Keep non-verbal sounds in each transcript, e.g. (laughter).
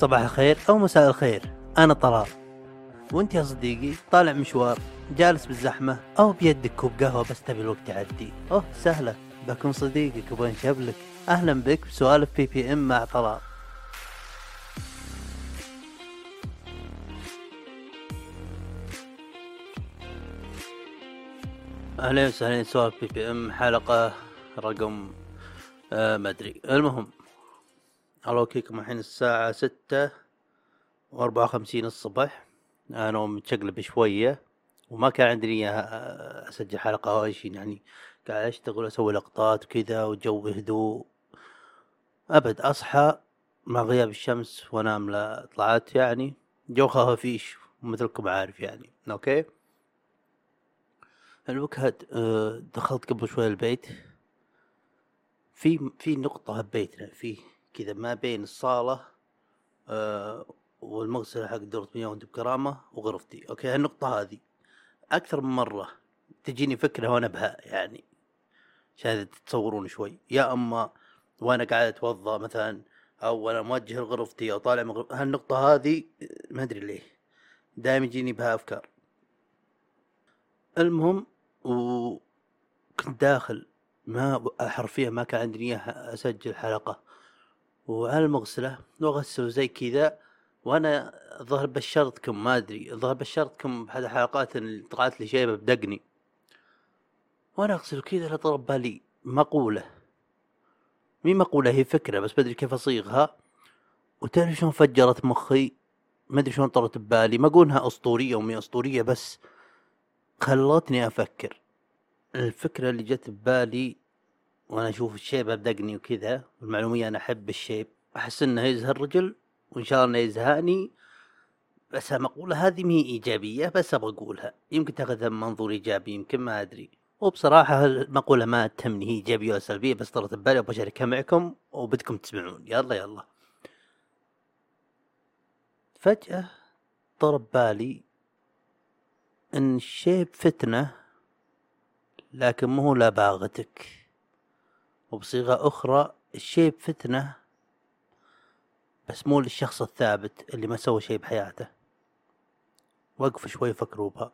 صباح الخير أو مساء الخير. أنا طلال. وأنت يا صديقي طالع مشوار جالس بالزحمة أو بيدك كوب قهوة بس تبي الوقت يعدي. أوه سهلة. بكون صديقك وبين شبلك أهلا بك بسوالف BBM مع طلال. أهلين وسهلين سوالف BBM حلقة رقم آه ما أدري. المهم ألوكيكم الحين الساعة ستة وأربعة وخمسين الصبح. أنا متشقلب شوية وما كان عندي نية أسجل حلقة أو أي شي يعني قاعد أشتغل أسوي لقطات وكذا وجو هدوء. أبد أصحى مع غياب الشمس وأنام لا طلعت يعني جو خفيش مثلكم عارف يعني. أوكي؟ الوقت آه، دخلت قبل شوي البيت. في في نقطة ببيتنا في كذا ما بين الصالة آه والمغسلة حق دورة مياه وانت بكرامة وغرفتي. أوكي هالنقطة هذه. أكثر من مرة تجيني فكرة وأنا بها يعني. عشان تتصورون شوي. يا أما وأنا قاعد اتوضا مثلا أو وأنا موجه لغرفتي أو طالع من غرفتي هالنقطة هذه ما أدري ليه. دائما يجيني بها أفكار. المهم وكنت داخل ما حرفيا ما كان عندي نية أسجل حلقة. وعلى المغسلة واغسل زي كذا وأنا ظهر بشرتكم ما أدري ظهر بشرتكم بأحد الحلقات اللي طلعت لي شيبه بدقني. وأنا أغسل كذا طلب بالي مقولة. مي مقولة هي فكرة بس بدري كيف أصيغها. وتعرف شلون فجرت مخي؟ ما أدري شلون طرت ببالي. ما أقول انها أسطورية ومي أسطورية بس خلتني أفكر. الفكرة اللي جت ببالي وأنا أشوف الشيبة بدقني وكذا والمعلومية أنا أحب الشيب. أحس إنه يزهر الرجل وإن شاء الله إنه يزهقني بس المقولة هذه مي إيجابية بس أبغى أقولها. يمكن تأخذها من منظور إيجابي يمكن ما أدري. وبصراحة المقولة ما تهمني هي إيجابية ولا سلبية بس طرت ببالي وأبغى أشاركها معكم وبدكم تسمعون. يلا يلا. فجأة طرب بالي إن الشيب فتنة لكن مو لا باغتك وبصيغة أخرى الشيب فتنة بس مو للشخص الثابت اللي ما سوى شيء بحياته. وقف شوي فكروا بها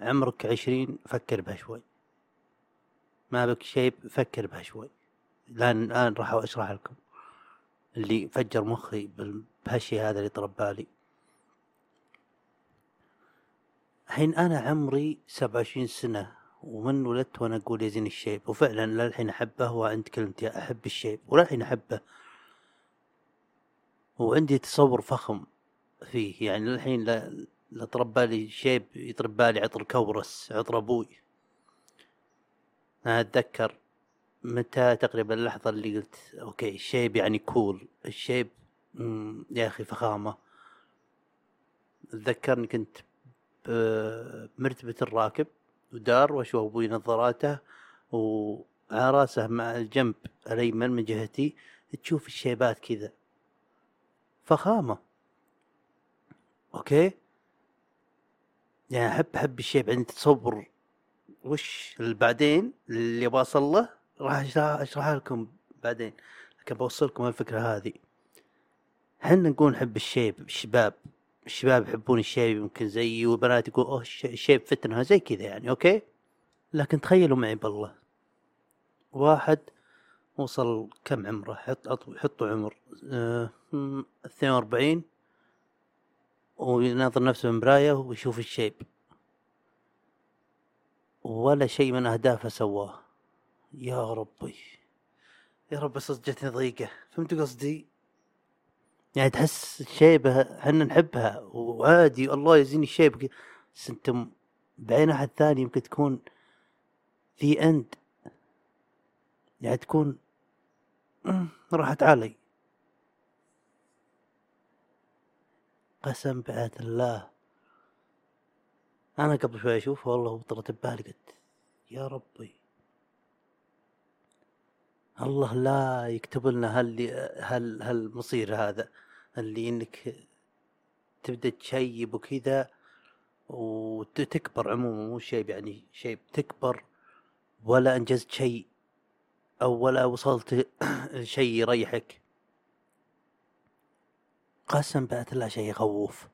عمرك عشرين فكر بها شوي. ما بك شيء فكر بها شوي. الآن الآن راح أشرح لكم اللي فجر مخي بهالشي هذا اللي طرب بالي. الحين أنا عمري سبعة وعشرين سنة. ومن ولدت وأنا أقول يزين الشيب. وفعلا للحين أحبه وعند كلمتي أحب الشيب وللحين أحبه. وعندي تصور فخم فيه يعني للحين لا لا تربى لي شيب يطرب بالي عطر Kouros عطر أبوي. أنا أتذكر متى تقريبا اللحظة اللي قلت okay الشيب يعني cool الشيب يا أخي فخامة. اتذكرني كنت بمرتبة الراكب. ودار وأشوف أبوي نظاراته وعلى راسه مع الجنب الأيمن من جهتي تشوف الشيبات كذا. فخامة. okay؟ يعني أحب أحب الشيء بعدين تتصور وش بعدين اللي بوصل له راح اشرحها لكم بعدين لكن بوصلكم الفكرة هذه. إحنا نقول نحب الشيب الشباب. الشباب يحبون الشيب يمكن زيي والبنات يقول أوه الشيب فتنة زي كذا يعني okay؟ لكن تخيلوا معي بالله واحد وصل كم عمره؟ حط حطوا عمر آه اثنين وأربعين ويناظر نفسه بمراية ويشوف الشيب ولا شيء من أهدافه سواه. يا ربي يا رب بس جتني ضيقة. فهمت قصدي؟ يعني تحس الشيبة حنا نحبها وعادي الله يزيني الشيب بس أنتم بعين احد ثاني يمكن تكون the end يعني تكون (clears throat) راحت علي قسم بعهد الله. أنا قبل شوي أشوف والله وطرت ببالي قلت يا ربي. الله لا يكتب لنا هال هال هالمصير هذا اللي إنك تبدأ تشيب وكذا وتكبر عموما مو شيء يعني شيء تكبر ولا أنجزت شيء أو ولا وصلت (coughs) لشيء يريحك. قسم بالله شيء يخوف.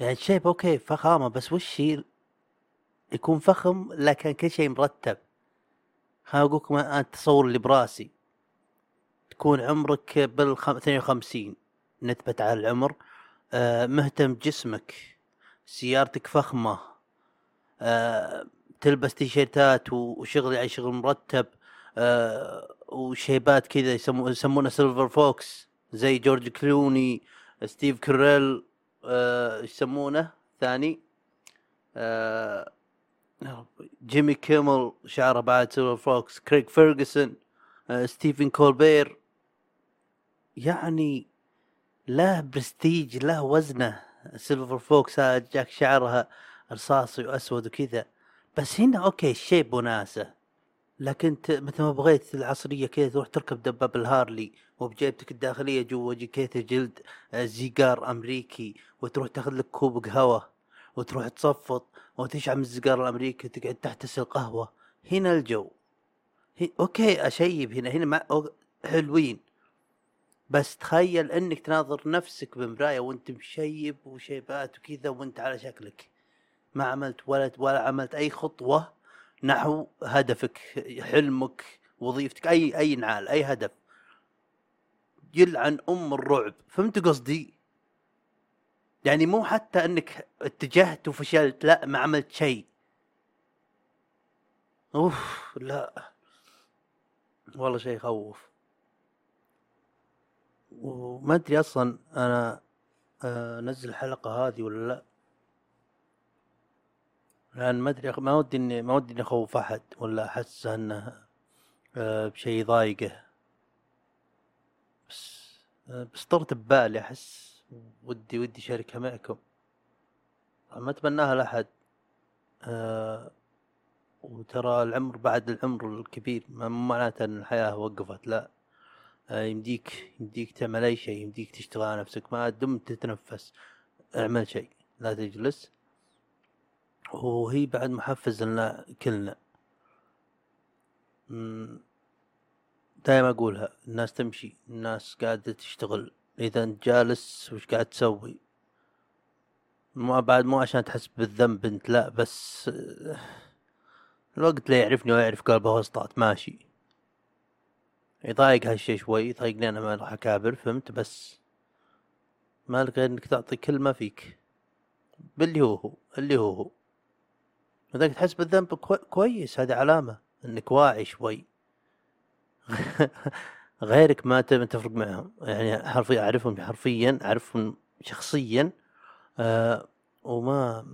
يعني الشيب okay فخامة بس وش يكون فخم لكن كل شيء مرتب. خليني أقول لكم التصور اللي براسي. تكون عمرك بال 52 نتبة على العمر. آه مهتم جسمك. سيارتك فخمة. آه تلبس تيشيرتات وشغل يعني شغل مرتب. آه وشيبات كذا يسمونه silver fox زي جورج كلوني ستيف كريل. يسمونه. ثاني. جيمي كيمل شعره بعد silver fox كريغ فيرجسون آه ستيفن كولبير. يعني له برستيج له وزنه. silver fox جاك شعرها رصاصي وأسود وكذا. بس هنا okay الشيب وناسه لكن مثل ما بغيت العصرية كذا تروح تركب دباب ال Harley وبجيبتك الداخلية جوا جاكيت جلد آه، زيجار أمريكي وتروح تاخذ لك كوب قهوه وتروح تصفط وتشعل من الزقار الامريكي وتقعد تحتسي القهوه هنا الجو. هي... أوكي أشيب هنا. هنا مع... حلوين. بس تخيل إنك تناظر نفسك بمراية وأنت مشيب وشيبات وكذا وأنت على شكلك. ما عملت ولا ولا عملت أي خطوة نحو هدفك حلمك وظيفتك أي أي نعال أي هدف. يلعن أم الرعب. فهمت قصدي؟ يعني مو حتى إنك اتجهت وفشلت لا ما عملت شيء. أوف لا. والله شيء يخوف. وما أدري أصلا أنا أنزل الحلقة هذه ولا لا. لأن ما أدري ما ودي إني ما ودي إني أخوف أحد ولا أحس إنه آه، بشيء يضايقه. بس آه، بس طرت ببالي أحس. ودي ودي شاركها معكم. ما أتمناها لأحد. أه وترى العمر بعد العمر الكبير ما معناته إن الحياة وقفت لا. أه يمديك يمديك تعمل أي شيء يمديك تشتغل على نفسك ما دمت تتنفس. اعمل شيء لا تجلس. وهي بعد محفز لنا كلنا. دائما أقولها الناس تمشي الناس قاعدة تشتغل. إذا انت جالس وش قاعد تسوي؟ ما بعد مو عشان تحس بالذنب أنت لا بس الوقت لا يعرفني ويعرف قلبه وسطات ماشي. يضايق هالشي شوي يضايقني أنا ما راح أكابر فهمت؟ بس ما لك غير إنك تعطي كلمة فيك. باللي هو هو اللي هو هو. إذا تحس بالذنب كويس هذه علامة إنك واعي شوي. (laughs) غيرك ما تفرق معهم. يعني حرفيا أعرفهم حرفيا أعرفهم شخصيا آه وما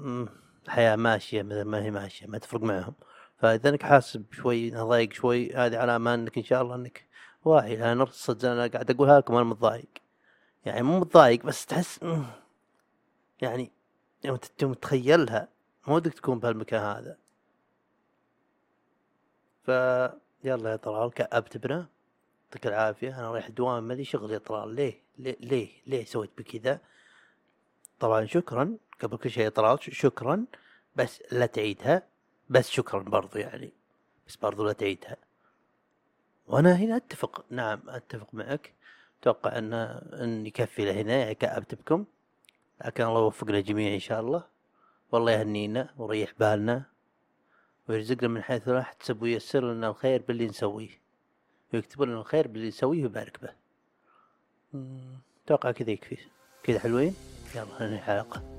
الحياة ماشية مثل ما هي ماشية ما تفرق معهم. فإذا أنك حاسب شوي ضايق شوي هذه علامه أنك إن شاء الله أنك واعي. أنا صدق أنا قاعد أقولها لكم أنا متضايق. يعني مو متضايق بس تحس يعني يوم تتخيلها ما ودك تكون بهالمكان هذا. ف يلا يا طلال كأبت بنا يعطيك العافية. أنا رايح دوام مالي شغل يا طلال ليه؟ ليه؟ ليه, ليه سويت بكذا؟ طبعا شكرا. قبل كل شيء يا طلال شكرا. بس لا تعيدها. بس شكرا برضو يعني. بس برضو لا تعيدها. وأنا هنا أتفق. نعم أتفق معك. أتوقع أن أن يكفي لهنا يعني كأبت بكم لكن الله يوفقنا جميعا إن شاء الله. والله يهنينا ويريح بالنا. ويرزقنا من حيث لا يحتسب وييسر لنا الخير باللي نسويه. ويكتبون لنا الخير باللي يسويه ويبارك به. أتوقع كذا يكفي. كذا حلوين؟ يلا ننهي الحلقة